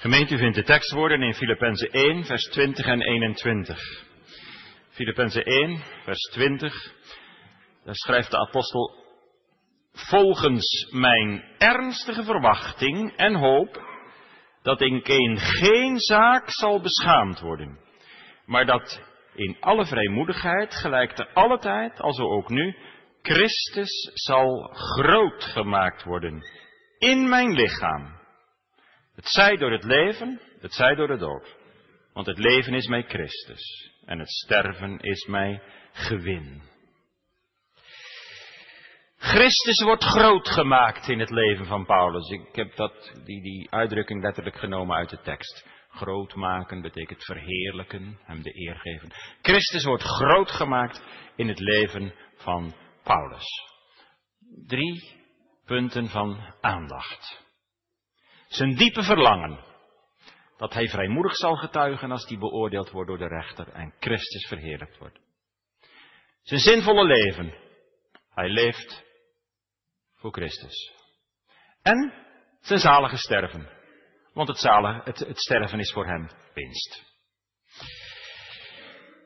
Gemeente vindt de tekstwoorden in Filippenzen 1, vers 20 en 21. Filippenzen 1, vers 20. Daar schrijft de apostel, volgens mijn ernstige verwachting en hoop, dat in geen, geen zaak zal beschaamd worden, maar dat in alle vrijmoedigheid, gelijk te alle tijd, alzo ook nu, Christus zal groot gemaakt worden in mijn lichaam. Het zij door het leven, het zij door de dood. Want het leven is mij Christus en het sterven is mij gewin. Christus wordt groot gemaakt in het leven van Paulus. Ik heb dat, die, die uitdrukking letterlijk genomen uit de tekst. Groot maken betekent verheerlijken, hem de eer geven. Christus wordt groot gemaakt in het leven van Paulus. Drie punten van aandacht. Zijn diepe verlangen dat hij vrijmoedig zal getuigen als hij beoordeeld wordt door de rechter en Christus verheerlijkt wordt. Zijn zinvolle leven. Hij leeft voor Christus. En zijn zalige sterven. Want het, zalige, het, het sterven is voor hem winst.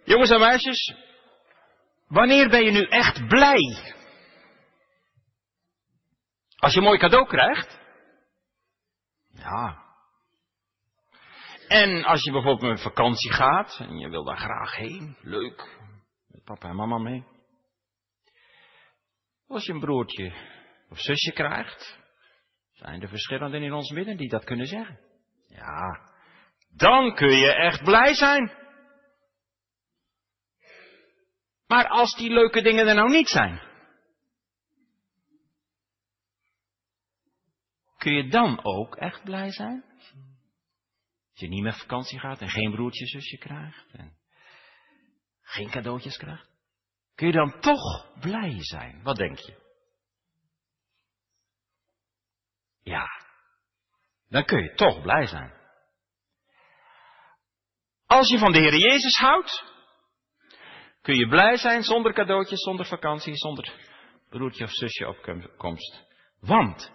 Jongens en meisjes, wanneer ben je nu echt blij? Als je een mooi cadeau krijgt? En als je bijvoorbeeld met vakantie gaat en je wil daar graag heen, leuk, met papa en mama mee. Als je een broertje of zusje krijgt, zijn er verschillenden in ons midden die dat kunnen zeggen. Ja, dan kun je echt blij zijn. Maar als die leuke dingen er nou niet zijn, kun je dan ook echt blij zijn? Als je niet met vakantie gaat en geen broertje, zusje krijgt en geen cadeautjes krijgt, kun je dan toch blij zijn? Wat denk je? Ja, dan kun je toch blij zijn. Als je van de Heer Jezus houdt, kun je blij zijn zonder cadeautjes, zonder vakantie, zonder broertje of zusje opkomst. Want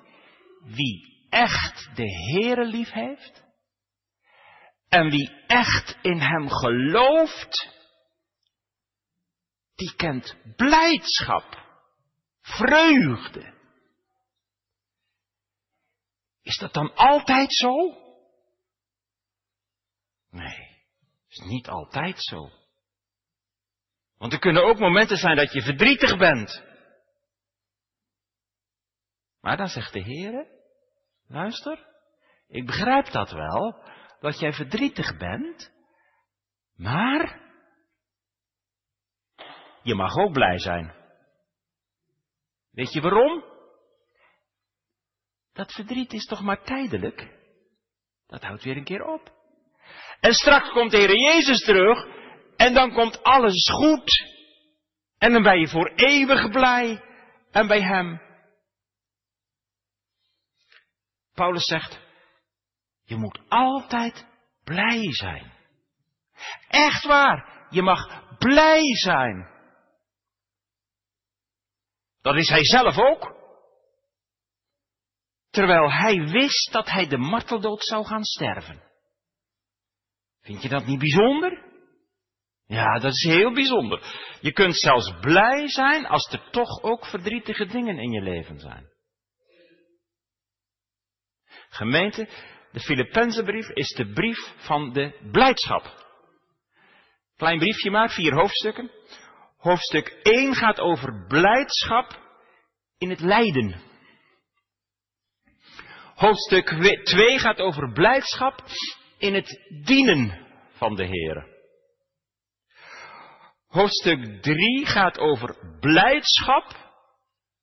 wie echt de Heere lief heeft en wie echt in hem gelooft, die kent blijdschap, vreugde. Is dat dan altijd zo? Nee, is niet altijd zo. Want er kunnen ook momenten zijn dat je verdrietig bent. Maar dan zegt de Heer, luister, ik begrijp dat wel, dat jij verdrietig bent, maar je mag ook blij zijn. Weet je waarom? Dat verdriet is toch maar tijdelijk? Dat houdt weer een keer op. En straks komt de Heer Jezus terug en dan komt alles goed. En dan ben je voor eeuwig blij en bij Hem. Paulus zegt, je moet altijd blij zijn. Echt waar, je mag blij zijn. Dat is hij zelf ook. Terwijl hij wist dat hij de marteldood zou gaan sterven. Vind je dat niet bijzonder? Ja, dat is heel bijzonder. Je kunt zelfs blij zijn als er toch ook verdrietige dingen in je leven zijn. Gemeente, de Filippenzenbrief is de brief van de blijdschap. Klein briefje maar, vier hoofdstukken. Hoofdstuk 1 gaat over blijdschap in het lijden. Hoofdstuk 2 gaat over blijdschap in het dienen van de Heer. Hoofdstuk 3 gaat over blijdschap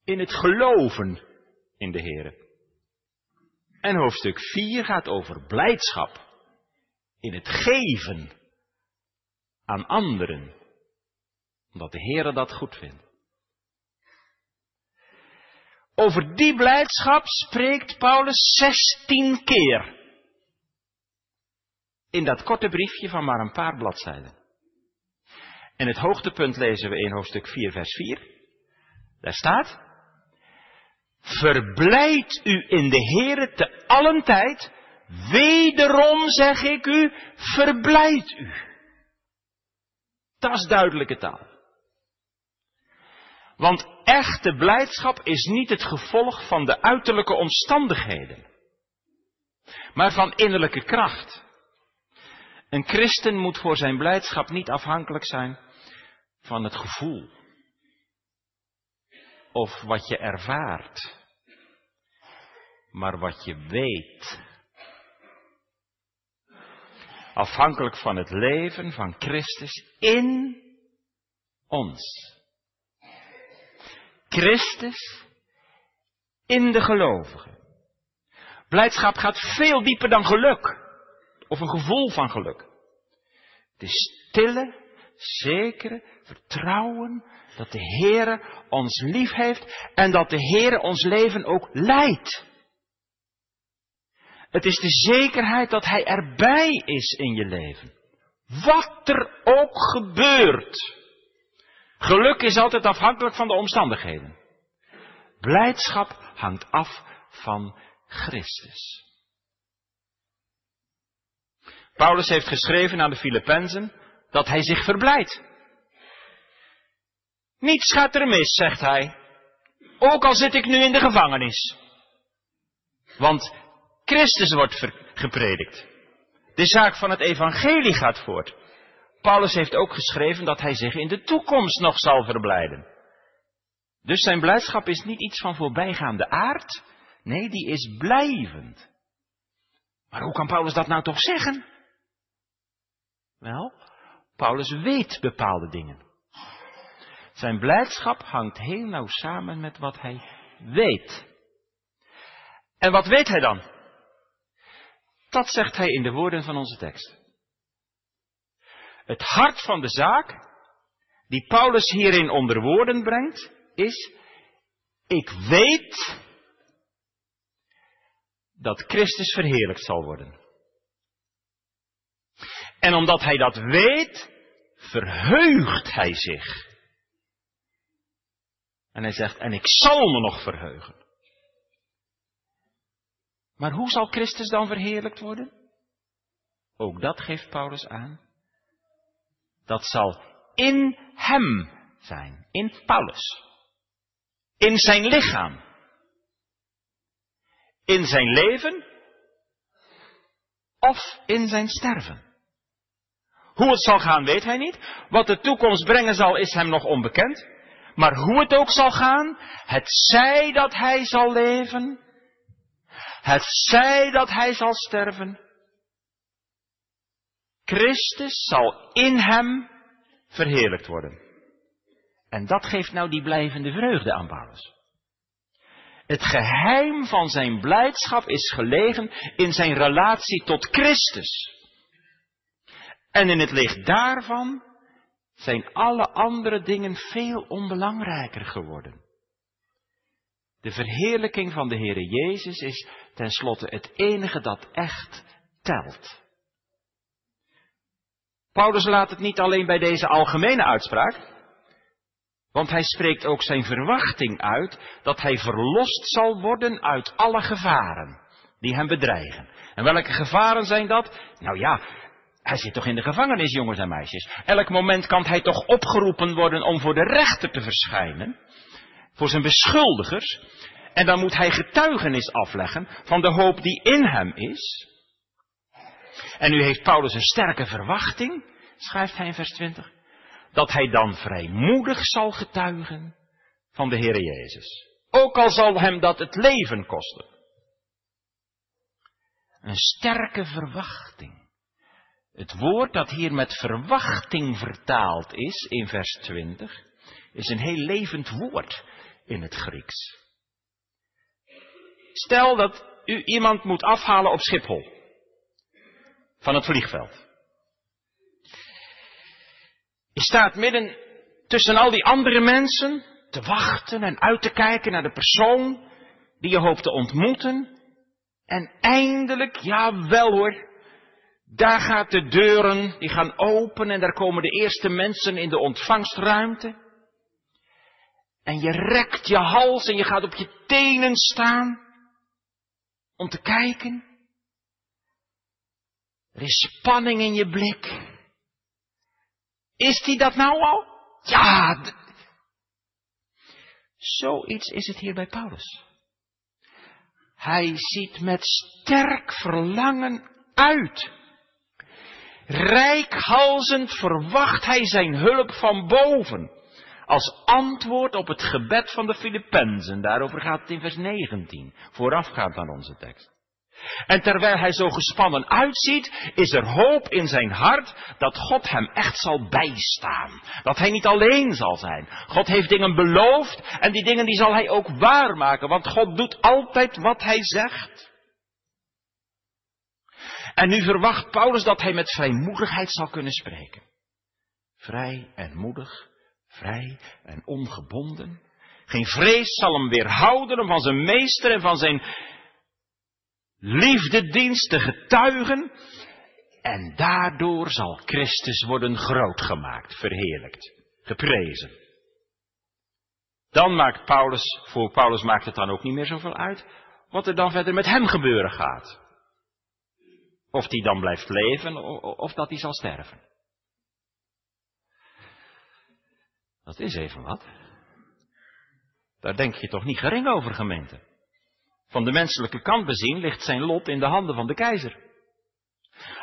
in het geloven in de Heer. En hoofdstuk 4 gaat over blijdschap in het geven aan anderen. Omdat de Heer dat goed vindt. Over die blijdschap spreekt Paulus 16 keer. In dat korte briefje van maar een paar bladzijden. En het hoogtepunt lezen we in hoofdstuk 4, vers 4. Daar staat, Verblijd u in de Heere te allen tijd. Wederom zeg ik u, verblijd u. Dat is duidelijke taal. Want echte blijdschap is niet het gevolg van de uiterlijke omstandigheden, maar van innerlijke kracht. Een christen moet voor zijn blijdschap niet afhankelijk zijn van het gevoel of wat je ervaart, maar wat je weet. Afhankelijk van het leven van Christus in ons. Christus in de gelovigen. Blijdschap gaat veel dieper dan geluk. Of een gevoel van geluk. De stille, zekere vertrouwen dat de Heere ons lief heeft en dat de Heere ons leven ook leidt. Het is de zekerheid dat Hij erbij is in je leven. Wat er ook gebeurt. Geluk is altijd afhankelijk van de omstandigheden. Blijdschap hangt af van Christus. Paulus heeft geschreven aan de Filippenzen dat hij zich verblijdt. Niets gaat er mis, zegt hij. Ook al zit ik nu in de gevangenis. Want Christus wordt gepredikt. De zaak van het evangelie gaat voort. Paulus heeft ook geschreven dat hij zich in de toekomst nog zal verblijden. Dus zijn blijdschap is niet iets van voorbijgaande aard. Nee, die is blijvend. Maar hoe kan Paulus dat nou toch zeggen? Wel, Paulus weet bepaalde dingen. Zijn blijdschap hangt heel nauw samen met wat hij weet. En wat weet hij dan? Dat zegt hij in de woorden van onze tekst. Het hart van de zaak, die Paulus hierin onder woorden brengt, is, ik weet dat Christus verheerlijkt zal worden. En omdat hij dat weet, verheugt hij zich. En hij zegt, en ik zal me nog verheugen. Maar hoe zal Christus dan verheerlijkt worden? Ook dat geeft Paulus aan. Dat zal in hem zijn, in Paulus. In zijn lichaam. In zijn leven of in zijn sterven. Hoe het zal gaan weet hij niet. Wat de toekomst brengen zal is hem nog onbekend. Maar hoe het ook zal gaan, het zij dat hij zal leven, het zij dat hij zal sterven, Christus zal in hem verheerlijkt worden. En dat geeft nou die blijvende vreugde aan Paulus. Het geheim van zijn blijdschap is gelegen in zijn relatie tot Christus. En in het licht daarvan zijn alle andere dingen veel onbelangrijker geworden. De verheerlijking van de Heere Jezus is tenslotte het enige dat echt telt. Paulus laat het niet alleen bij deze algemene uitspraak, want hij spreekt ook zijn verwachting uit dat hij verlost zal worden uit alle gevaren die hem bedreigen. En welke gevaren zijn dat? Nou ja, hij zit toch in de gevangenis, jongens en meisjes. Elk moment kan hij toch opgeroepen worden om voor de rechter te verschijnen. Voor zijn beschuldigers. En dan moet hij getuigenis afleggen van de hoop die in hem is. En nu heeft Paulus een sterke verwachting, schrijft hij in vers 20, dat hij dan vrijmoedig zal getuigen van de Heer Jezus. Ook al zal hem dat het leven kosten. Een sterke verwachting. Het woord dat hier met verwachting vertaald is in vers 20, is een heel levend woord in het Grieks. Stel dat u iemand moet afhalen op Schiphol, van het vliegveld. Je staat midden tussen al die andere mensen te wachten en uit te kijken naar de persoon die je hoopt te ontmoeten. En eindelijk, ja wel hoor, daar gaat de deuren, die gaan open en daar komen de eerste mensen in de ontvangstruimte. En je rekt je hals en je gaat op je tenen staan om te kijken. Er is spanning in je blik. Is die dat nou al? Ja. Zoiets is het hier bij Paulus. Hij ziet met sterk verlangen uit. Rijkhalzend verwacht hij zijn hulp van boven. Als antwoord op het gebed van de Filippenzen. Daarover gaat het in vers 19. Voorafgaand aan onze tekst. En terwijl hij zo gespannen uitziet, is er hoop in zijn hart dat God hem echt zal bijstaan. Dat hij niet alleen zal zijn. God heeft dingen beloofd en die dingen die zal hij ook waarmaken, want God doet altijd wat hij zegt. En nu verwacht Paulus dat hij met vrijmoedigheid zal kunnen spreken. Vrij en moedig, vrij en ongebonden. Geen vrees zal hem weerhouden van zijn meester en van zijn liefdedienst te getuigen. En daardoor zal Christus worden groot gemaakt, verheerlijkt, geprezen. Dan maakt Paulus, voor Paulus maakt het dan ook niet meer zoveel uit, wat er dan verder met hem gebeuren gaat. Of die dan blijft leven, of dat hij zal sterven. Dat is even wat. Daar denk je toch niet gering over, gemeente. Van de menselijke kant bezien ligt zijn lot in de handen van de keizer.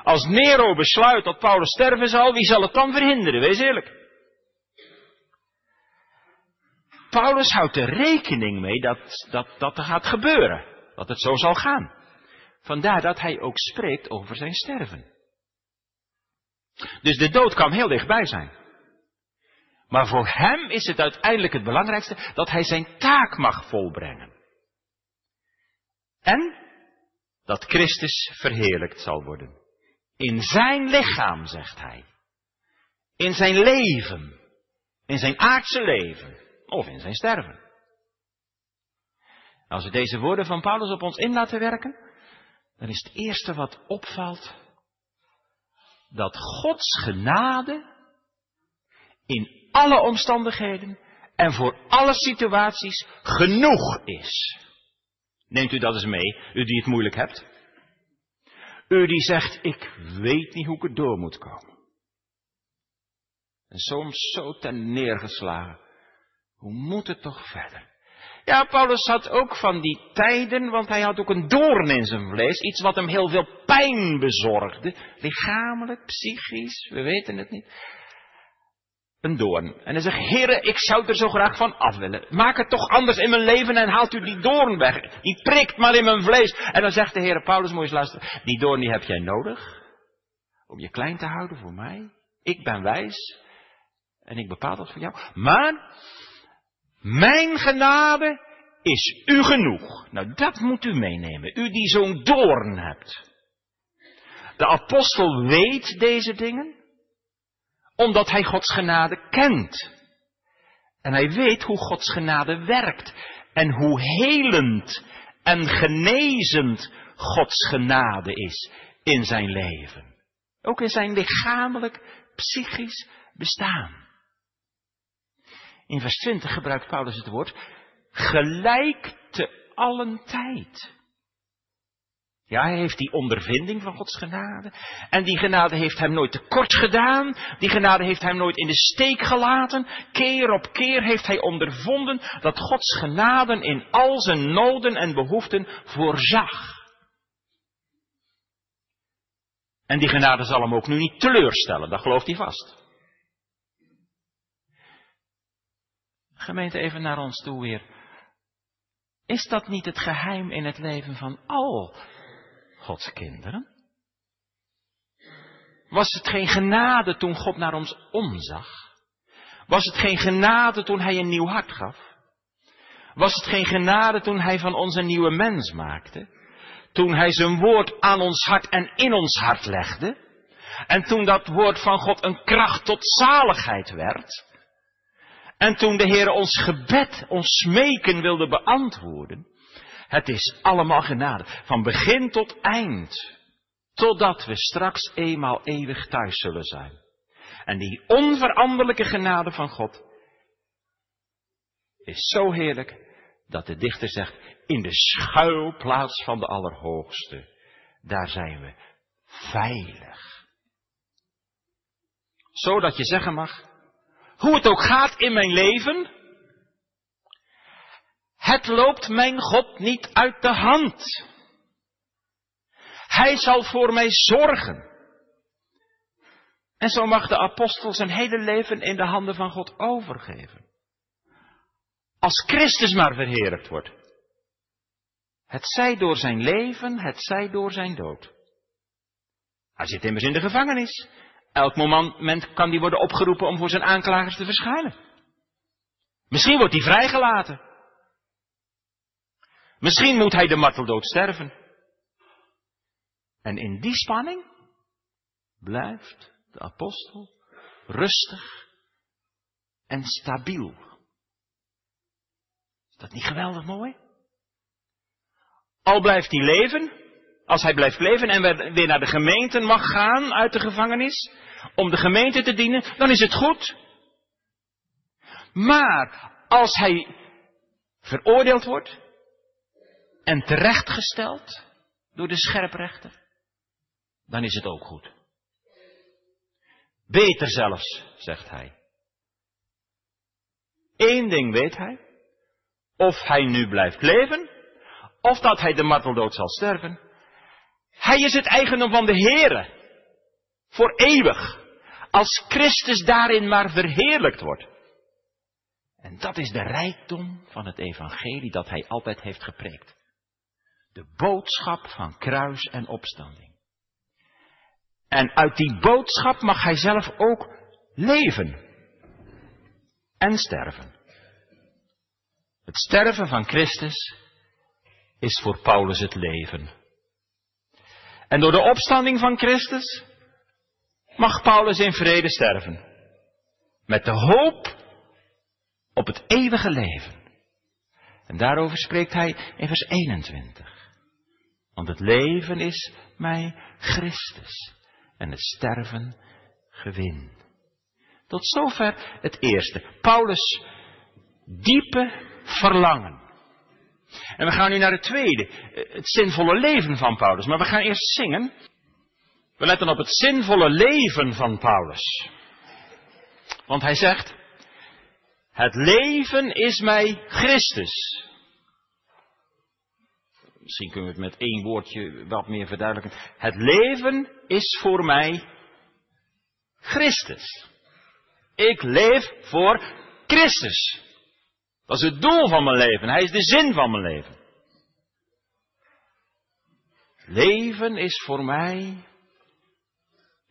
Als Nero besluit dat Paulus sterven zal, wie zal het dan verhinderen? Wees eerlijk. Paulus houdt er rekening mee dat, dat, dat er gaat gebeuren. Dat het zo zal gaan. Vandaar dat hij ook spreekt over zijn sterven. Dus de dood kan heel dichtbij zijn. Maar voor hem is het uiteindelijk het belangrijkste dat hij zijn taak mag volbrengen. En dat Christus verheerlijkt zal worden. In zijn lichaam, zegt hij. In zijn leven. In zijn aardse leven. Of in zijn sterven. Als we deze woorden van Paulus op ons in laten werken, dan is het eerste wat opvalt dat Gods genade in alle omstandigheden en voor alle situaties genoeg is. Neemt u dat eens mee, u die het moeilijk hebt? U die zegt, ik weet niet hoe ik het door moet komen. En soms zo ten neergeslagen. Hoe moet het toch verder? Ja, Paulus had ook van die tijden, want hij had ook een doorn in zijn vlees. Iets wat hem heel veel pijn bezorgde. Lichamelijk, psychisch, we weten het niet een doorn. En hij zegt, heren, ik zou er zo graag van af willen. Maak het toch anders in mijn leven en haalt u die doorn weg. Die prikt maar in mijn vlees. En dan zegt de Heer Paulus, je eens luisteren, die doorn die heb jij nodig. Om je klein te houden voor mij. Ik ben wijs. En ik bepaal dat voor jou. Maar, mijn genade is u genoeg. Nou, dat moet u meenemen. U die zo'n doorn hebt. De apostel weet deze dingen omdat hij Gods genade kent. En hij weet hoe Gods genade werkt. En hoe helend en genezend Gods genade is in zijn leven. Ook in zijn lichamelijk, psychisch bestaan. In vers 20 gebruikt Paulus het woord gelijk te allen tijd. Ja, hij heeft die ondervinding van Gods genade. En die genade heeft hem nooit tekort gedaan. Die genade heeft hem nooit in de steek gelaten. Keer op keer heeft hij ondervonden dat Gods genade in al zijn noden en behoeften voorzag. En die genade zal hem ook nu niet teleurstellen, dat gelooft hij vast. Gemeente, even naar ons toe weer. Is dat niet het geheim in het leven van al Gods kinderen? Was het geen genade toen God naar ons omzag? Was het geen genade toen Hij een nieuw hart gaf? Was het geen genade toen Hij van ons een nieuwe mens maakte? Toen Hij zijn woord aan ons hart en in ons hart legde? En toen dat woord van God een kracht tot zaligheid werd? En toen de Heer ons gebed, ons smeken wilde beantwoorden? Het is allemaal genade. Van begin tot eind. Totdat we straks eenmaal eeuwig thuis zullen zijn. En die onveranderlijke genade van God is zo heerlijk dat de dichter zegt, in de schuilplaats van de Allerhoogste, daar zijn we veilig. Zodat je zeggen mag, hoe het ook gaat in mijn leven, het loopt mijn God niet uit de hand. Hij zal voor mij zorgen. En zo mag de apostel zijn hele leven in de handen van God overgeven. Als Christus maar verheerlijkt wordt. Het zij door zijn leven, het zij door zijn dood. Hij zit immers in de gevangenis. Elk moment kan die worden opgeroepen om voor zijn aanklagers te verschijnen. Misschien wordt hij vrijgelaten. Misschien moet hij de marteldood sterven. En in die spanning blijft de apostel rustig en stabiel. Is dat niet geweldig mooi? Al blijft hij leven, als hij blijft leven en weer naar de gemeente mag gaan uit de gevangenis, om de gemeente te dienen, dan is het goed. Maar als hij veroordeeld wordt en terechtgesteld door de scherprechter, dan is het ook goed. Beter zelfs, zegt hij. Eén ding weet hij. Of hij nu blijft leven, of dat hij de marteldood zal sterven. Hij is het eigendom van de Heere. Voor eeuwig. Als Christus daarin maar verheerlijkt wordt. En dat is de rijkdom van het evangelie dat hij altijd heeft gepreekt. De boodschap van kruis en opstanding. En uit die boodschap mag hij zelf ook leven. En sterven. Het sterven van Christus is voor Paulus het leven. En door de opstanding van Christus mag Paulus in vrede sterven. Met de hoop op het eeuwige leven. En daarover spreekt hij in vers 21. Want het leven is mij Christus en het sterven gewin. Tot zover het eerste. Paulus' diepe verlangen. En we gaan nu naar het tweede, het zinvolle leven van Paulus. Maar we gaan eerst zingen. We letten op het zinvolle leven van Paulus. Want hij zegt, het leven is mij Christus. Misschien kunnen we het met één woordje wat meer verduidelijken. Het leven is voor mij Christus. Ik leef voor Christus. Dat is het doel van mijn leven. Hij is de zin van mijn leven. Leven is voor mij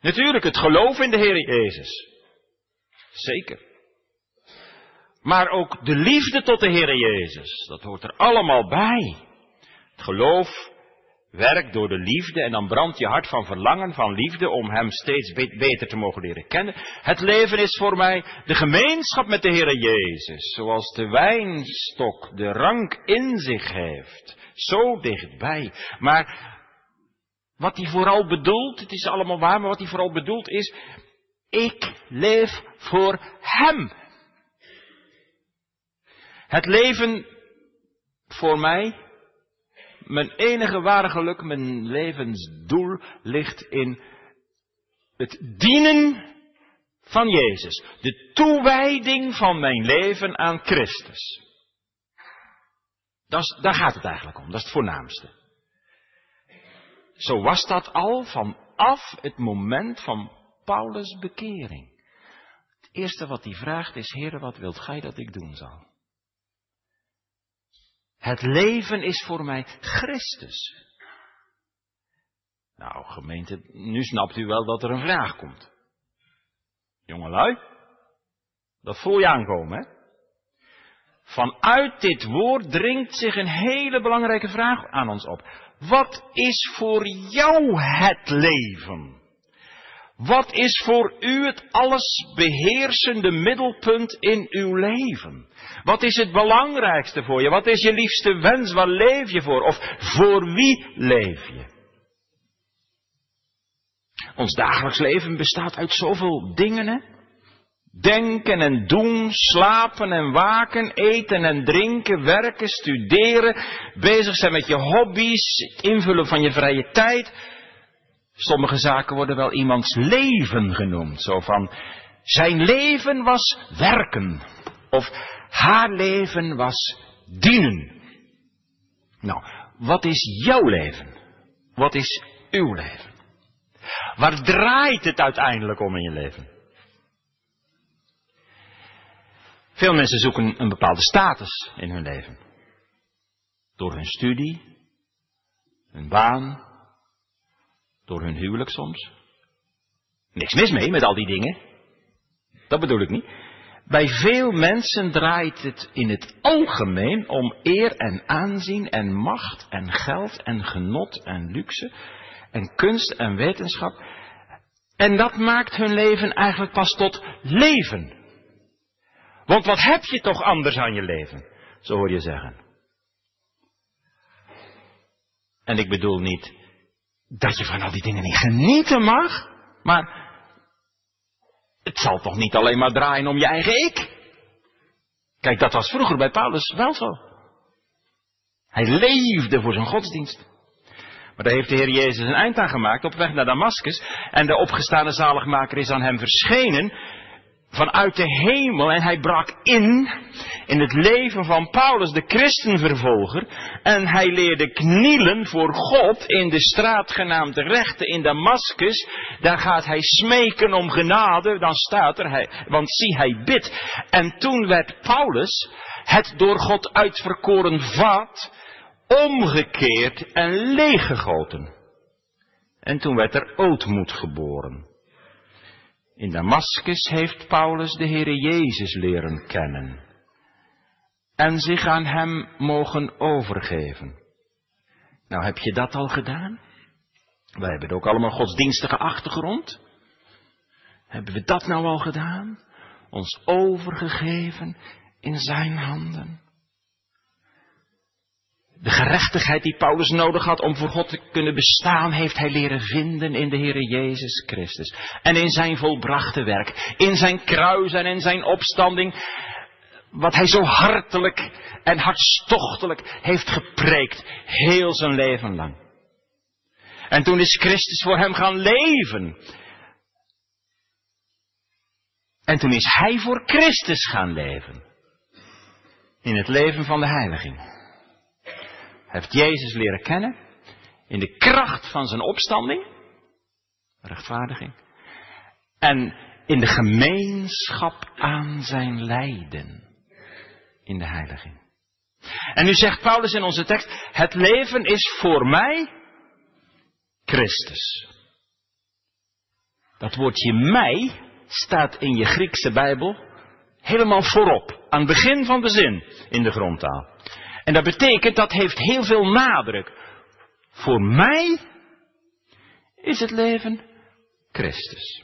natuurlijk het geloof in de Heer Jezus. Zeker. Maar ook de liefde tot de Heer Jezus. Dat hoort er allemaal bij. Geloof werkt door de liefde en dan brandt je hart van verlangen, van liefde om Hem steeds beter te mogen leren kennen. Het leven is voor mij de gemeenschap met de Heere Jezus, zoals de wijnstok de rank in zich heeft, zo dichtbij. Maar wat hij vooral bedoelt, het is allemaal waar, maar wat hij vooral bedoelt is, ik leef voor Hem. Het leven voor mij mijn enige ware geluk, mijn levensdoel ligt in het dienen van Jezus. De toewijding van mijn leven aan Christus. Dat daar gaat het eigenlijk om, dat is het voornaamste. Zo was dat al vanaf het moment van Paulus' bekering. Het eerste wat hij vraagt is, Heer, wat wilt gij dat ik doen zal? Het leven is voor mij Christus. Nou, gemeente, nu snapt u wel dat er een vraag komt. Jongelui, dat voel je aankomen, hè? Vanuit dit woord dringt zich een hele belangrijke vraag aan ons op. Wat is voor jou het leven? Wat is voor u het alles beheersende middelpunt in uw leven? Wat is het belangrijkste voor je? Wat is je liefste wens? Waar leef je voor? Of voor wie leef je? Ons dagelijks leven bestaat uit zoveel dingen, hè? Denken en doen, slapen en waken, eten en drinken, werken, studeren, bezig zijn met je hobby's, het invullen van je vrije tijd. Sommige zaken worden wel iemands leven genoemd. Zo van, zijn leven was werken. Of haar leven was dienen. Nou, wat is jouw leven? Wat is uw leven? Waar draait het uiteindelijk om in je leven? Veel mensen zoeken een bepaalde status in hun leven. Door hun studie, hun baan, door hun huwelijk soms. Niks mis mee met al die dingen. Dat bedoel ik niet. Bij veel mensen draait het in het algemeen om eer en aanzien en macht en geld en genot en luxe en kunst en wetenschap. En dat maakt hun leven eigenlijk pas tot leven. Want wat heb je toch anders aan je leven? Zo hoor je zeggen. En ik bedoel niet dat je van al die dingen niet genieten mag, maar het zal toch niet alleen maar draaien om je eigen ik? Kijk, dat was vroeger bij Paulus wel zo. Hij leefde voor zijn godsdienst. Maar daar heeft de Heer Jezus een eind aan gemaakt op weg naar Damascus. En de opgestane zaligmaker is aan hem verschenen vanuit de hemel en hij brak in in het leven van Paulus, de christenvervolger. En hij leerde knielen voor God in de straat genaamd rechte in Damascus. Daar gaat hij smeken om genade, dan staat er, hij, want zie hij bidt. En toen werd Paulus, het door God uitverkoren vat, omgekeerd en leeggegoten. En toen werd er ootmoed geboren. In Damascus heeft Paulus de Heere Jezus leren kennen en zich aan Hem mogen overgeven. Nou, heb je dat al gedaan? Wij hebben ook allemaal godsdienstige achtergrond. Hebben we dat nou al gedaan? Ons overgegeven in Zijn handen. De gerechtigheid die Paulus nodig had om voor God te kunnen bestaan, heeft hij leren vinden in de Heere Jezus Christus. En in zijn volbrachte werk, in zijn kruis en in zijn opstanding, wat hij zo hartelijk en hartstochtelijk heeft gepreekt, heel zijn leven lang. En toen is Christus voor hem gaan leven. En toen is hij voor Christus gaan leven. In het leven van de heiliging heeft Jezus leren kennen in de kracht van zijn opstanding, rechtvaardiging, en in de gemeenschap aan zijn lijden, in de heiliging. En nu zegt Paulus in onze tekst, het leven is voor mij Christus. Dat woordje mij staat in je Griekse Bijbel helemaal voorop, aan het begin van de zin in de grondtaal. En dat betekent, dat heeft heel veel nadruk. Voor mij is het leven Christus.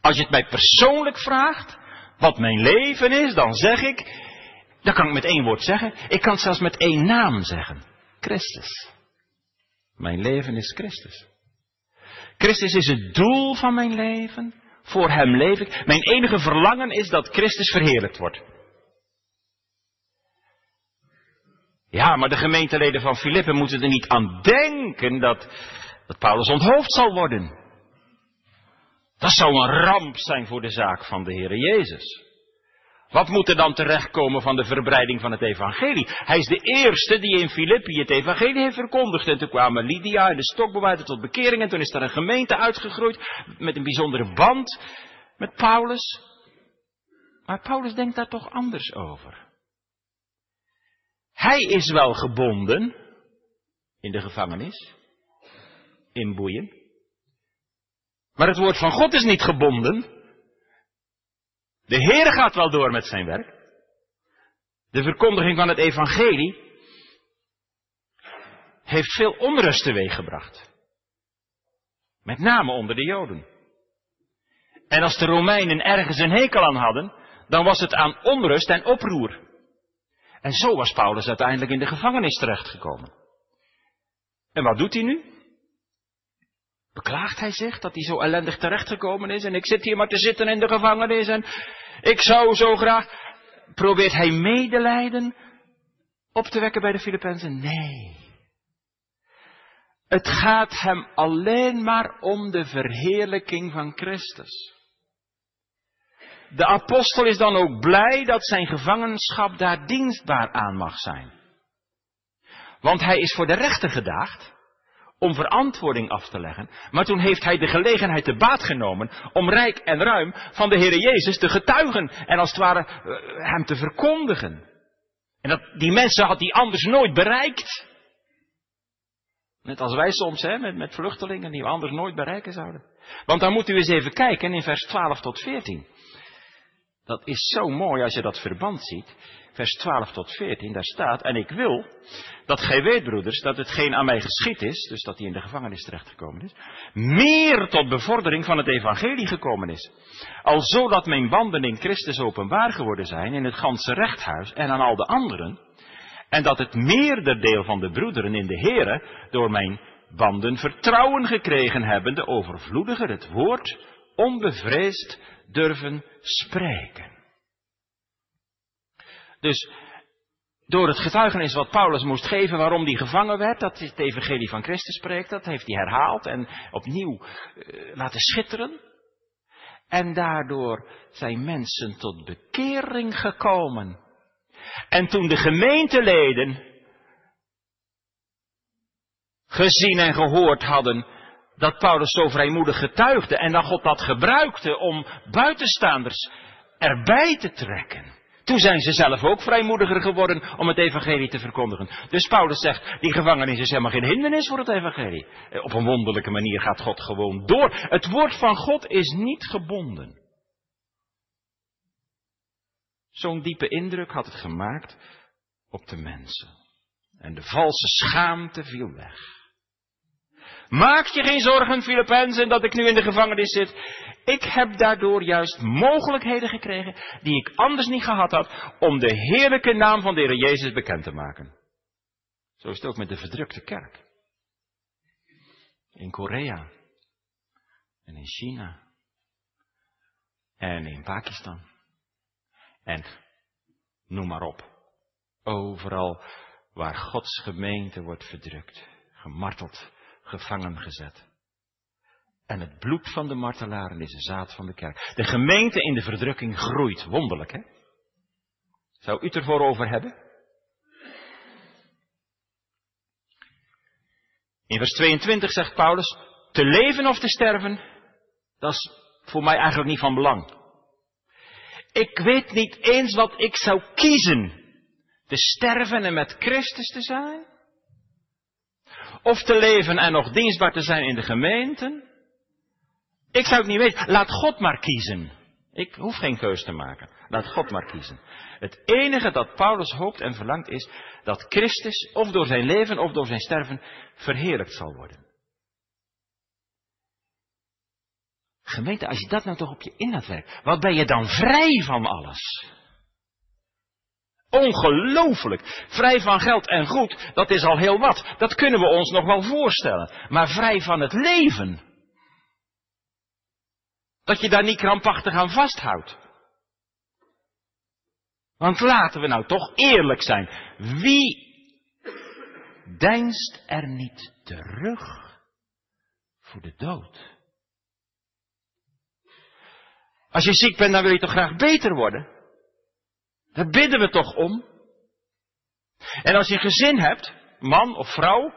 Als je het mij persoonlijk vraagt, wat mijn leven is, dan zeg ik, dan kan ik met één woord zeggen, ik kan het zelfs met één naam zeggen. Christus. Mijn leven is Christus. Christus is het doel van mijn leven. Voor Hem leef ik. Mijn enige verlangen is dat Christus verheerlijkt wordt. Ja, maar de gemeenteleden van Filippen moeten er niet aan denken dat, dat Paulus onthoofd zal worden. Dat zou een ramp zijn voor de zaak van de Heer Jezus. Wat moet er dan terechtkomen van de verbreiding van het evangelie? Hij is de eerste die in Filippi het evangelie heeft verkondigd. En toen kwamen Lydia en de stokbewaarder tot bekering. En toen is er een gemeente uitgegroeid met een bijzondere band met Paulus. Maar Paulus denkt daar toch anders over. Hij is wel gebonden in de gevangenis, in boeien. Maar het woord van God is niet gebonden. De Heer gaat wel door met zijn werk. De verkondiging van het evangelie heeft veel onrust teweeggebracht. Met name onder de Joden. En als de Romeinen ergens een hekel aan hadden, dan was het aan onrust en oproer. En zo was Paulus uiteindelijk in de gevangenis terechtgekomen. En wat doet hij nu? Beklaagt hij zich dat hij zo ellendig terechtgekomen is en ik zit hier maar te zitten in de gevangenis en ik zou zo graag. Probeert hij medelijden op te wekken bij de Filippenzen? Nee. Het gaat hem alleen maar om de verheerlijking van Christus. De apostel is dan ook blij dat zijn gevangenschap daar dienstbaar aan mag zijn. Want hij is voor de rechter gedaagd om verantwoording af te leggen. Maar toen heeft hij de gelegenheid te baat genomen om rijk en ruim van de Heer Jezus te getuigen en als het ware eh, hem te verkondigen. En dat, die mensen had hij anders nooit bereikt. Net als wij soms, hè, met, met vluchtelingen die we anders nooit bereiken zouden. Want dan moet u eens even kijken in vers 12 tot 14. Dat is zo mooi als je dat verband ziet. Vers 12 tot 14, daar staat, en ik wil dat gij weet, broeders, dat hetgeen aan mij geschied is, dus dat hij in de gevangenis terechtgekomen is, meer tot bevordering van het evangelie gekomen is. Al zodat mijn banden in Christus openbaar geworden zijn in het ganse rechthuis en aan al de anderen, en dat het meerderdeel van de broederen in de Here door mijn banden vertrouwen gekregen hebben, de overvloediger het woord onbevreesd durven spreken. Dus door het getuigenis wat Paulus moest geven waarom hij gevangen werd, dat het evangelie van Christus spreekt, dat heeft hij herhaald en opnieuw uh, laten schitteren. En daardoor zijn mensen tot bekering gekomen. En toen de gemeenteleden gezien en gehoord hadden dat Paulus zo vrijmoedig getuigde en dat God dat gebruikte om buitenstaanders erbij te trekken. Toen zijn ze zelf ook vrijmoediger geworden om het evangelie te verkondigen. Dus Paulus zegt, die gevangenis is helemaal geen hindernis voor het evangelie. Eh, op een wonderlijke manier gaat God gewoon door. Het woord van God is niet gebonden. Zo'n diepe indruk had het gemaakt op de mensen. En de valse schaamte viel weg. Maak je geen zorgen, Filippenzen, dat ik nu in de gevangenis zit. Ik heb daardoor juist mogelijkheden gekregen die ik anders niet gehad had om de heerlijke naam van de Heer Jezus bekend te maken. Zo is het ook met de verdrukte kerk. In Korea. En in China. En in Pakistan. En noem maar op. Overal waar Gods gemeente wordt verdrukt, gemarteld, gevangen gezet. En het bloed van de martelaren is de zaad van de kerk. De gemeente in de verdrukking groeit. Wonderlijk, hè? Zou u het ervoor over hebben? In vers 22 zegt Paulus, te leven of te sterven, dat is voor mij eigenlijk niet van belang. Ik weet niet eens wat ik zou kiezen. Te sterven en met Christus te zijn? Of te leven en nog dienstbaar te zijn in de gemeenten? Ik zou het niet weten. Laat God maar kiezen. Ik hoef geen keus te maken. Laat God maar kiezen. Het enige dat Paulus hoopt en verlangt is dat Christus, of door zijn leven of door zijn sterven, verheerlijkt zal worden. Gemeente, als je dat nou toch op je in laat werken, wat ben je dan vrij van alles? Ongelooflijk. Vrij van geld en goed, dat is al heel wat. Dat kunnen we ons nog wel voorstellen. Maar vrij van het leven. Dat je daar niet krampachtig aan vasthoudt. Want laten we nou toch eerlijk zijn. Wie deinst er niet terug voor de dood? Als je ziek bent, dan wil je toch graag beter worden? Daar bidden we toch om. En als je een gezin hebt, man of vrouw,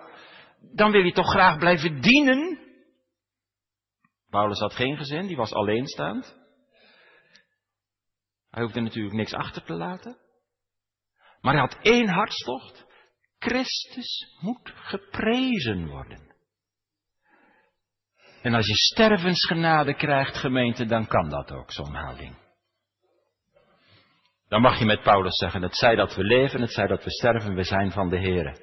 dan wil je toch graag blijven dienen. Paulus had geen gezin, die was alleenstaand. Hij hoefde natuurlijk niks achter te laten. Maar hij had één hartstocht. Christus moet geprezen worden. En als je stervensgenade krijgt, gemeente, dan kan dat ook, zo'n houding. Dan mag je met Paulus zeggen, het zij dat we leven, het zij dat we sterven, we zijn van de Here.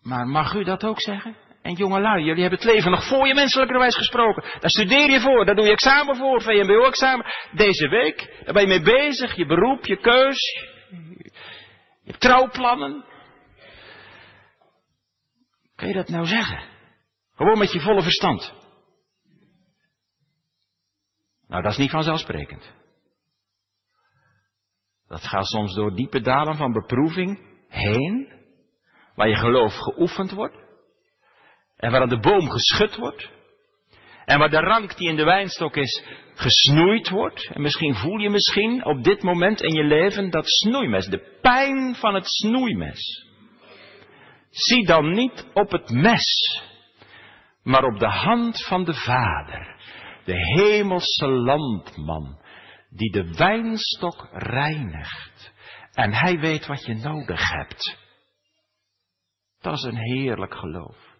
Maar mag u dat ook zeggen? En jongelui, jullie hebben het leven nog voor je menselijkerwijs gesproken. Daar studeer je voor, daar doe je examen voor, VMBO-examen. Deze week, daar ben je mee bezig, je beroep, je keus, je trouwplannen. Kun je dat nou zeggen? Gewoon met je volle verstand. Nou, dat is niet vanzelfsprekend. Dat gaat soms door diepe dalen van beproeving heen. waar je geloof geoefend wordt. En waar de boom geschud wordt. En waar de rank die in de wijnstok is gesnoeid wordt. En misschien voel je misschien op dit moment in je leven dat snoeimes, de pijn van het snoeimes. Zie dan niet op het mes, maar op de hand van de Vader, de hemelse landman, die de wijnstok reinigt. En hij weet wat je nodig hebt. Dat is een heerlijk geloof.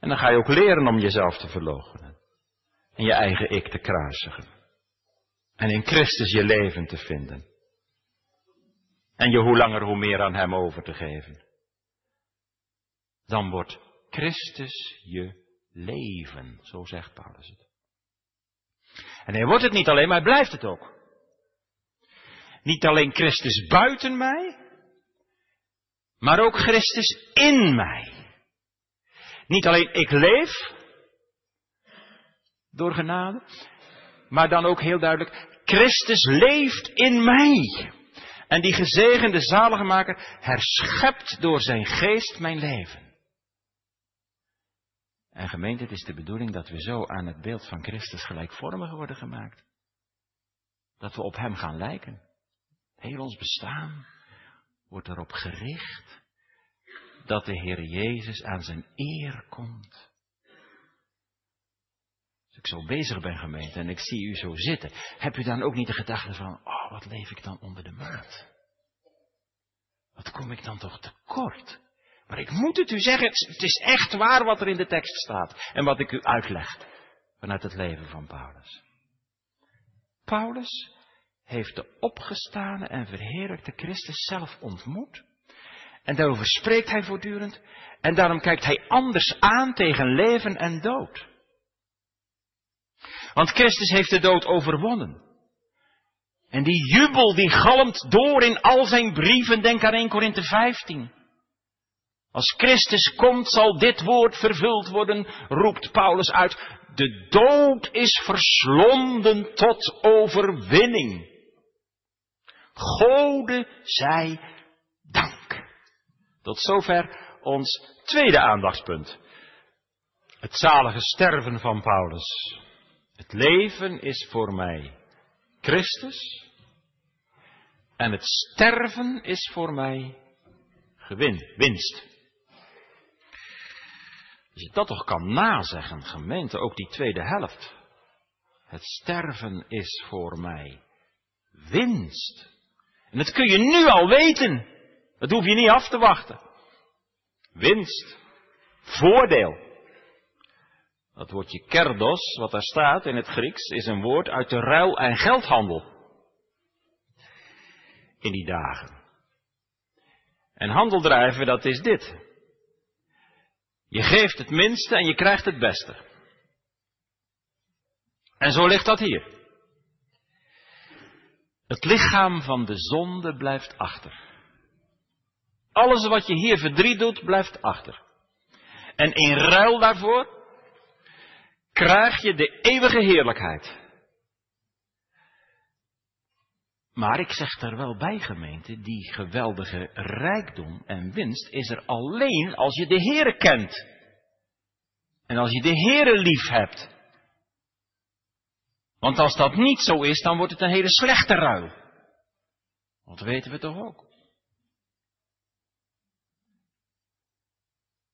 En dan ga je ook leren om jezelf te verloochenen. En je eigen ik te kruisigen. En in Christus je leven te vinden. En je hoe langer hoe meer aan Hem over te geven. Dan wordt Christus je leven, zo zegt Paulus het. En hij wordt het niet alleen, maar hij blijft het ook. Niet alleen Christus buiten mij, maar ook Christus in mij. Niet alleen ik leef, door genade, maar dan ook heel duidelijk, Christus leeft in mij. En die gezegende zaligmaker herschept door zijn geest mijn leven. En gemeente, het is de bedoeling dat we zo aan het beeld van Christus gelijkvormig worden gemaakt. Dat we op Hem gaan lijken. Heel ons bestaan wordt erop gericht dat de Heer Jezus aan zijn eer komt. Als ik zo bezig ben gemeente en ik zie u zo zitten, heb u dan ook niet de gedachte van, oh wat leef ik dan onder de maat? Wat kom ik dan toch tekort? Maar ik moet het u zeggen, het is echt waar wat er in de tekst staat en wat ik u uitleg vanuit het leven van Paulus. Paulus heeft de opgestane en verheerlijkte Christus zelf ontmoet. En daarover spreekt hij voortdurend. En daarom kijkt hij anders aan tegen leven en dood. Want Christus heeft de dood overwonnen. En die jubel die galmt door in al zijn brieven, denk aan 1 Korinthe 15. Als Christus komt zal dit woord vervuld worden, roept Paulus uit. De dood is verslonden tot overwinning. Gode zij dank. Tot zover ons tweede aandachtspunt. Het zalige sterven van Paulus. Het leven is voor mij Christus. En het sterven is voor mij gewin, winst. Als je dat toch kan nazeggen, gemeente, ook die tweede helft. Het sterven is voor mij winst. En dat kun je nu al weten. Dat hoef je niet af te wachten. Winst. Voordeel. Dat woordje kerdos, wat daar staat in het Grieks, is een woord uit de ruil- en geldhandel. In die dagen. En handel drijven, dat is dit. Je geeft het minste en je krijgt het beste. En zo ligt dat hier. Het lichaam van de zonde blijft achter. Alles wat je hier verdriet doet, blijft achter. En in ruil daarvoor krijg je de eeuwige heerlijkheid. Maar ik zeg er wel bij, gemeente, die geweldige rijkdom en winst is er alleen als je de Heere kent. En als je de Heere lief hebt. Want als dat niet zo is, dan wordt het een hele slechte ruil. Dat weten we toch ook.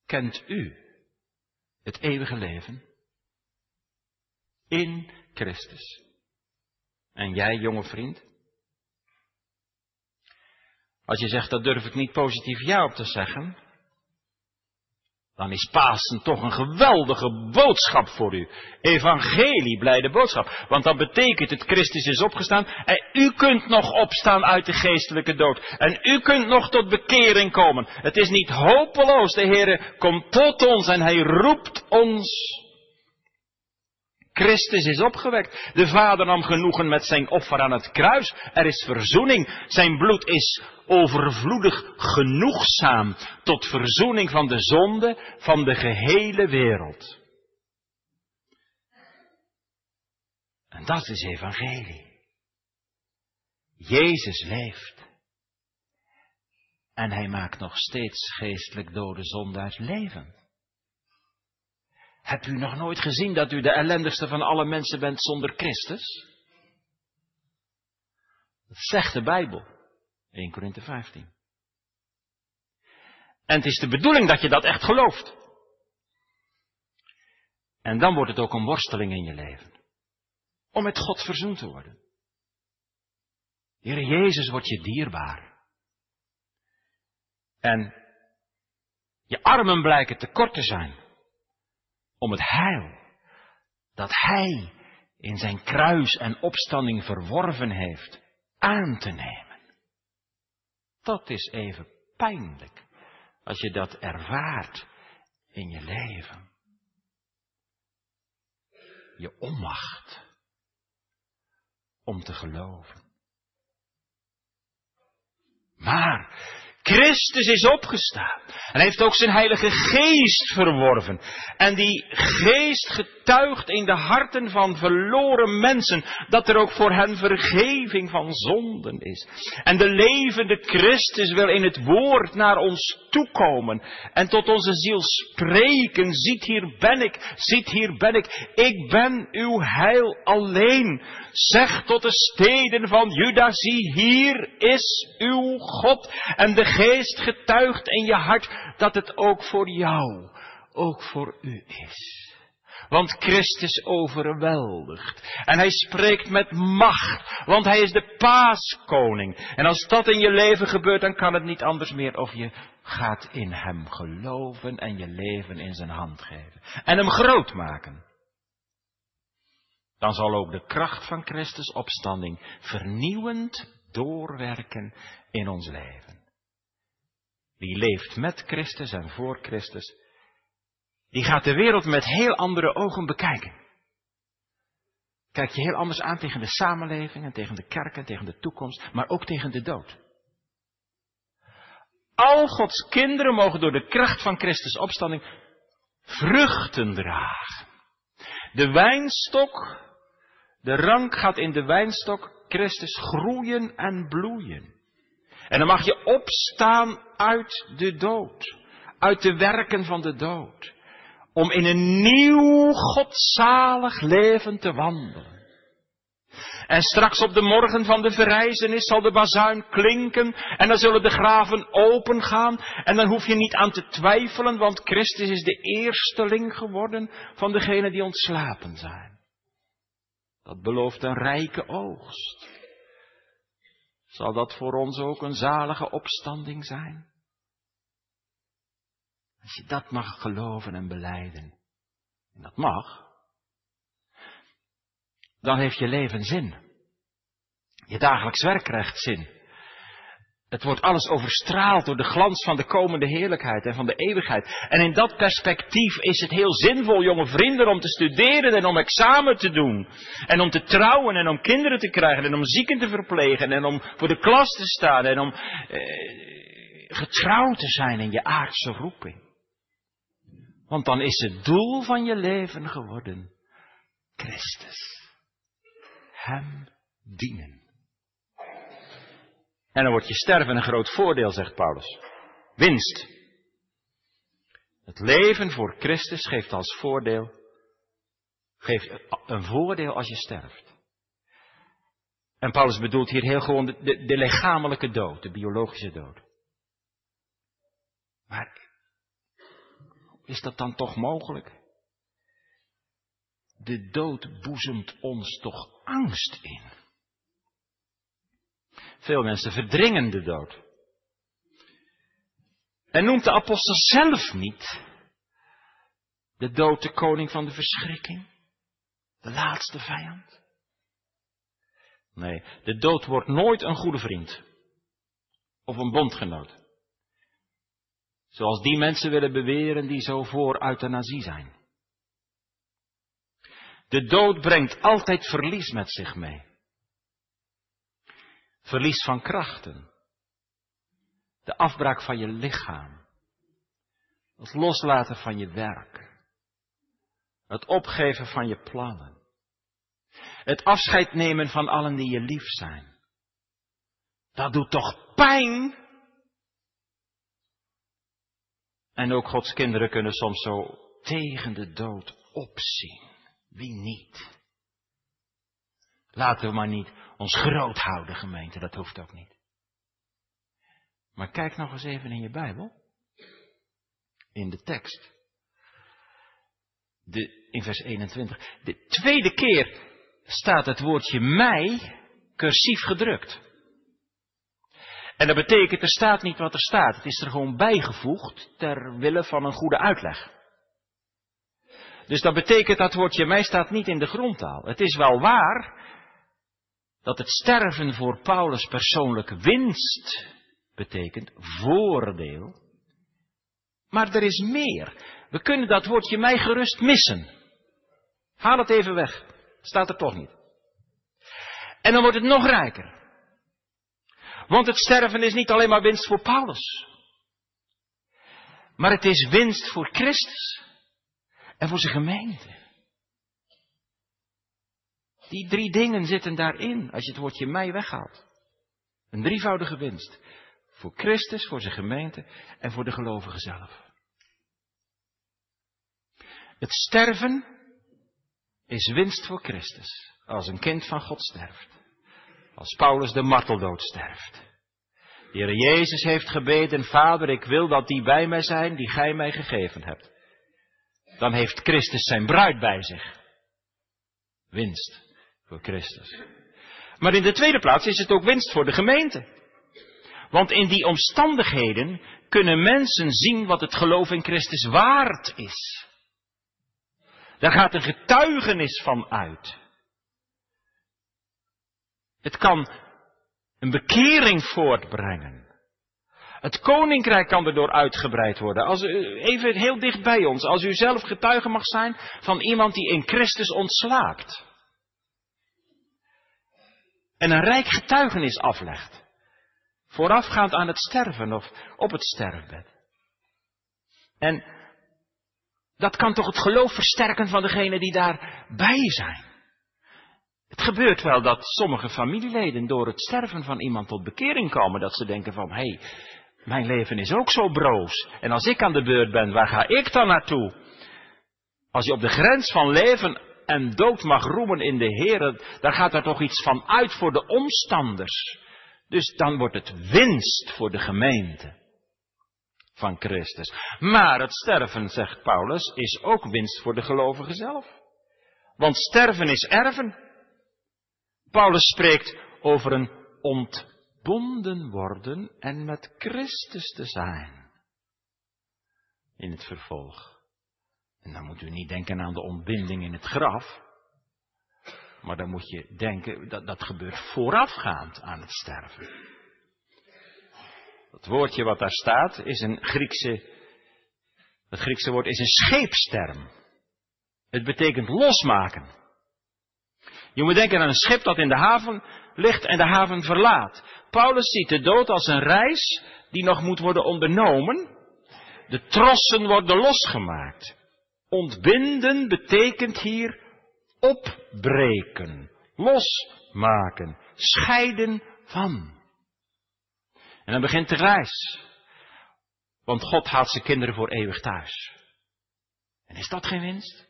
Kent u het eeuwige leven? In Christus. En jij, jonge vriend? Als je zegt, dat durf ik niet positief ja op te zeggen, dan is Pasen toch een geweldige boodschap voor u. Evangelie, blijde boodschap. Want dan betekent het, Christus is opgestaan en u kunt nog opstaan uit de geestelijke dood. En u kunt nog tot bekering komen. Het is niet hopeloos. De Heer komt tot ons en hij roept ons Christus is opgewekt. De Vader nam genoegen met zijn offer aan het kruis. Er is verzoening. Zijn bloed is overvloedig genoegzaam tot verzoening van de zonde van de gehele wereld. En dat is evangelie. Jezus leeft. En hij maakt nog steeds geestelijk dode zondaars levend. Hebt u nog nooit gezien dat u de ellendigste van alle mensen bent zonder Christus? Dat zegt de Bijbel. 1 Korinthe 15. En het is de bedoeling dat je dat echt gelooft. En dan wordt het ook een worsteling in je leven. Om met God verzoend te worden. Heer Jezus wordt je dierbaar. En je armen blijken te kort te zijn om het heil dat Hij in zijn kruis en opstanding verworven heeft aan te nemen. Dat is even pijnlijk als je dat ervaart in je leven. Je onmacht om te geloven. Maar Christus is opgestaan. En heeft ook zijn heilige geest verworven. En die geest getuigt in de harten van verloren mensen dat er ook voor hen vergeving van zonden is. En de levende Christus wil in het woord naar ons toekomen en tot onze ziel spreken. Ziet hier ben ik, ziet hier ben ik. Ik ben uw heil alleen. Zeg tot de steden van Juda, zie hier is uw God. En de geest getuigt in je hart dat het ook voor jou, ook voor u is. Want Christus overweldigt. En hij spreekt met macht. Want hij is de paaskoning. En als dat in je leven gebeurt, dan kan het niet anders meer of je gaat in hem geloven en je leven in zijn hand geven. En hem groot maken. Dan zal ook de kracht van Christus opstanding vernieuwend doorwerken in ons leven. Wie leeft met Christus en voor Christus, die gaat de wereld met heel andere ogen bekijken. Kijk je heel anders aan tegen de samenleving en tegen de kerk en tegen de toekomst, maar ook tegen de dood. Al Gods kinderen mogen door de kracht van Christus opstanding vruchten dragen. De wijnstok, de rank gaat in de wijnstok Christus groeien en bloeien. En dan mag je opstaan uit de dood, uit de werken van de dood, om in een nieuw godzalig leven te wandelen. En straks op de morgen van de verrijzenis zal de bazuin klinken en dan zullen de graven opengaan en dan hoef je niet aan te twijfelen, want Christus is de eersteling geworden van degenen die ontslapen zijn. Dat belooft een rijke oogst. Zal dat voor ons ook een zalige opstanding zijn? Als je dat mag geloven en beleiden, en dat mag, dan heeft je leven zin. Je dagelijks werk krijgt zin. Het wordt alles overstraald door de glans van de komende heerlijkheid en van de eeuwigheid. En in dat perspectief is het heel zinvol, jonge vrienden, om te studeren en om examen te doen. En om te trouwen en om kinderen te krijgen en om zieken te verplegen en om voor de klas te staan en om eh, getrouwd te zijn in je aardse roeping. Want dan is het doel van je leven geworden Christus. Hem dienen. En dan wordt je sterven een groot voordeel, zegt Paulus. Winst. Het leven voor Christus geeft als voordeel, geeft een voordeel als je sterft. En Paulus bedoelt hier heel gewoon de, de, de lichamelijke dood, de biologische dood. Maar is dat dan toch mogelijk? De dood boezemt ons toch angst in. Veel mensen verdringen de dood. En noemt de apostel zelf niet de dood de koning van de verschrikking? De laatste vijand? Nee, de dood wordt nooit een goede vriend. Of een bondgenoot. Zoals die mensen willen beweren die zo voor euthanasie zijn. De dood brengt altijd verlies met zich mee. Verlies van krachten. De afbraak van je lichaam. Het loslaten van je werk. Het opgeven van je plannen. Het afscheid nemen van allen die je lief zijn. Dat doet toch pijn? En ook Gods kinderen kunnen soms zo tegen de dood opzien. Wie niet? Laten we maar niet ons groot houden, gemeente, dat hoeft ook niet. Maar kijk nog eens even in je Bijbel. In de tekst. De, in vers 21. De tweede keer staat het woordje mij cursief gedrukt. En dat betekent, er staat niet wat er staat. Het is er gewoon bijgevoegd ter wille van een goede uitleg. Dus dat betekent dat woordje mij staat niet in de grondtaal. Het is wel waar dat het sterven voor Paulus persoonlijke winst betekent, voordeel. Maar er is meer. We kunnen dat woordje mij gerust missen. Haal het even weg. Staat er toch niet. En dan wordt het nog rijker. Want het sterven is niet alleen maar winst voor Paulus. Maar het is winst voor Christus. En voor zijn gemeente. Die drie dingen zitten daarin, als je het woordje mij weghaalt. Een drievoudige winst. Voor Christus, voor zijn gemeente en voor de gelovigen zelf. Het sterven is winst voor Christus. Als een kind van God sterft. Als Paulus de marteldood sterft. De Heer Jezus heeft gebeden, Vader, ik wil dat die bij mij zijn die gij mij gegeven hebt. Dan heeft Christus zijn bruid bij zich. Winst voor Christus. Maar in de tweede plaats is het ook winst voor de gemeente. Want in die omstandigheden kunnen mensen zien wat het geloof in Christus waard is. Daar gaat een getuigenis van uit. Het kan een bekering voortbrengen. Het koninkrijk kan erdoor uitgebreid worden. Als even heel dicht bij ons, als u zelf getuige mag zijn van iemand die in Christus ontslaakt. En een rijk getuigenis aflegt. Voorafgaand aan het sterven of op het sterfbed. En dat kan toch het geloof versterken van degenen die daarbij zijn. Het gebeurt wel dat sommige familieleden door het sterven van iemand tot bekering komen. Dat ze denken van, hé, hey, mijn leven is ook zo broos. En als ik aan de beurt ben, waar ga ik dan naartoe? Als je op de grens van leven en dood mag roemen in de Heer, daar gaat er toch iets van uit voor de omstanders. Dus dan wordt het winst voor de gemeente van Christus. Maar het sterven, zegt Paulus, is ook winst voor de gelovigen zelf. Want sterven is erven. Paulus spreekt over een ontbonden worden en met Christus te zijn. In het vervolg. En dan moet u niet denken aan de ontbinding in het graf. Maar dan moet je denken, dat, dat gebeurt voorafgaand aan het sterven. Het woordje wat daar staat is een Griekse, het Griekse woord is een scheepsterm. Het betekent losmaken. Je moet denken aan een schip dat in de haven ligt en de haven verlaat. Paulus ziet de dood als een reis die nog moet worden ondernomen. De trossen worden losgemaakt. Ontbinden betekent hier opbreken, losmaken, scheiden van. En dan begint de reis. Want God haalt zijn kinderen voor eeuwig thuis. En is dat geen winst?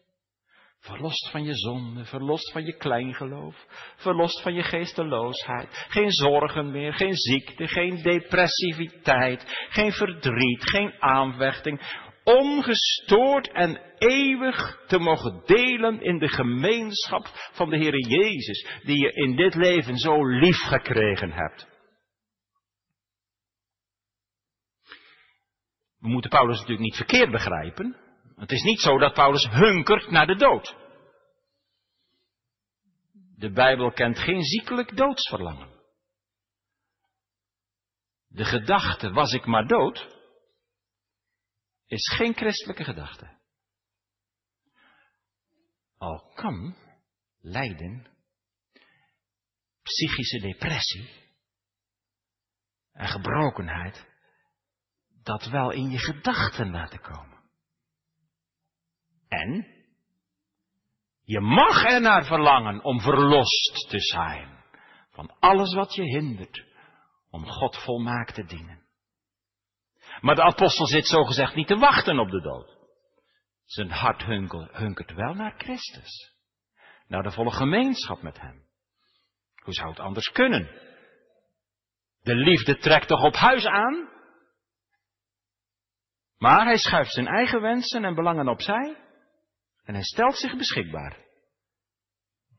Verlost van je zonde, verlost van je kleingeloof, verlost van je geesteloosheid. Geen zorgen meer, geen ziekte, geen depressiviteit, geen verdriet, geen aanvechting. Ongestoord en eeuwig te mogen delen in de gemeenschap van de Heer Jezus, die je in dit leven zo lief gekregen hebt. We moeten Paulus natuurlijk niet verkeerd begrijpen. Het is niet zo dat Paulus hunkert naar de dood. De Bijbel kent geen ziekelijk doodsverlangen. De gedachte was ik maar dood is geen christelijke gedachte. Al kan lijden, psychische depressie en gebrokenheid dat wel in je gedachten laten komen. En je mag er naar verlangen om verlost te zijn van alles wat je hindert om God volmaakt te dienen. Maar de apostel zit zogezegd niet te wachten op de dood. Zijn hart hunkert wel naar Christus. Naar de volle gemeenschap met hem. Hoe zou het anders kunnen? De liefde trekt toch op huis aan? Maar hij schuift zijn eigen wensen en belangen opzij en hij stelt zich beschikbaar.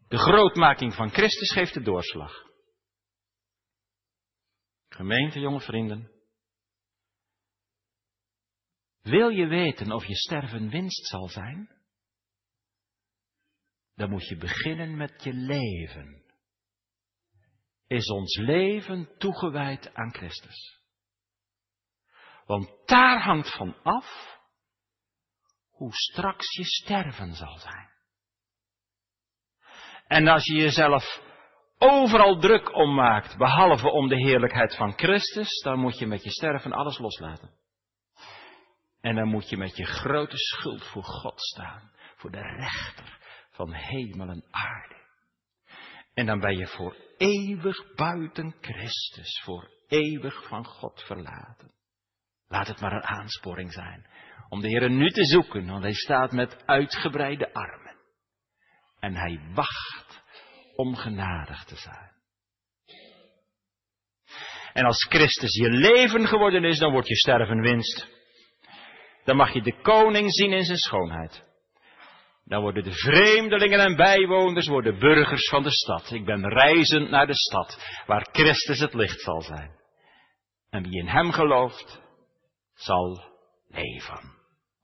De grootmaking van Christus geeft de doorslag. Gemeente, jonge vrienden. Wil je weten of je sterven winst zal zijn? Dan moet je beginnen met je leven. Is ons leven toegewijd aan Christus? Want daar hangt van af hoe straks je sterven zal zijn. En als je jezelf overal druk om maakt, behalve om de heerlijkheid van Christus, dan moet je met je sterven alles loslaten. En dan moet je met je grote schuld voor God staan, voor de rechter van hemel en aarde. En dan ben je voor eeuwig buiten Christus, voor eeuwig van God verlaten. Laat het maar een aansporing zijn om de Heer nu te zoeken, want hij staat met uitgebreide armen. En hij wacht om genadig te zijn. En als Christus je leven geworden is, dan wordt je sterven winst. Dan mag je de koning zien in zijn schoonheid. Dan worden de vreemdelingen en bijwoners worden burgers van de stad. Ik ben reizend naar de stad, waar Christus het licht zal zijn. En wie in hem gelooft, zal leven.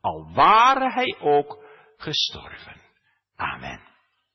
Al ware hij ook gestorven. Amen.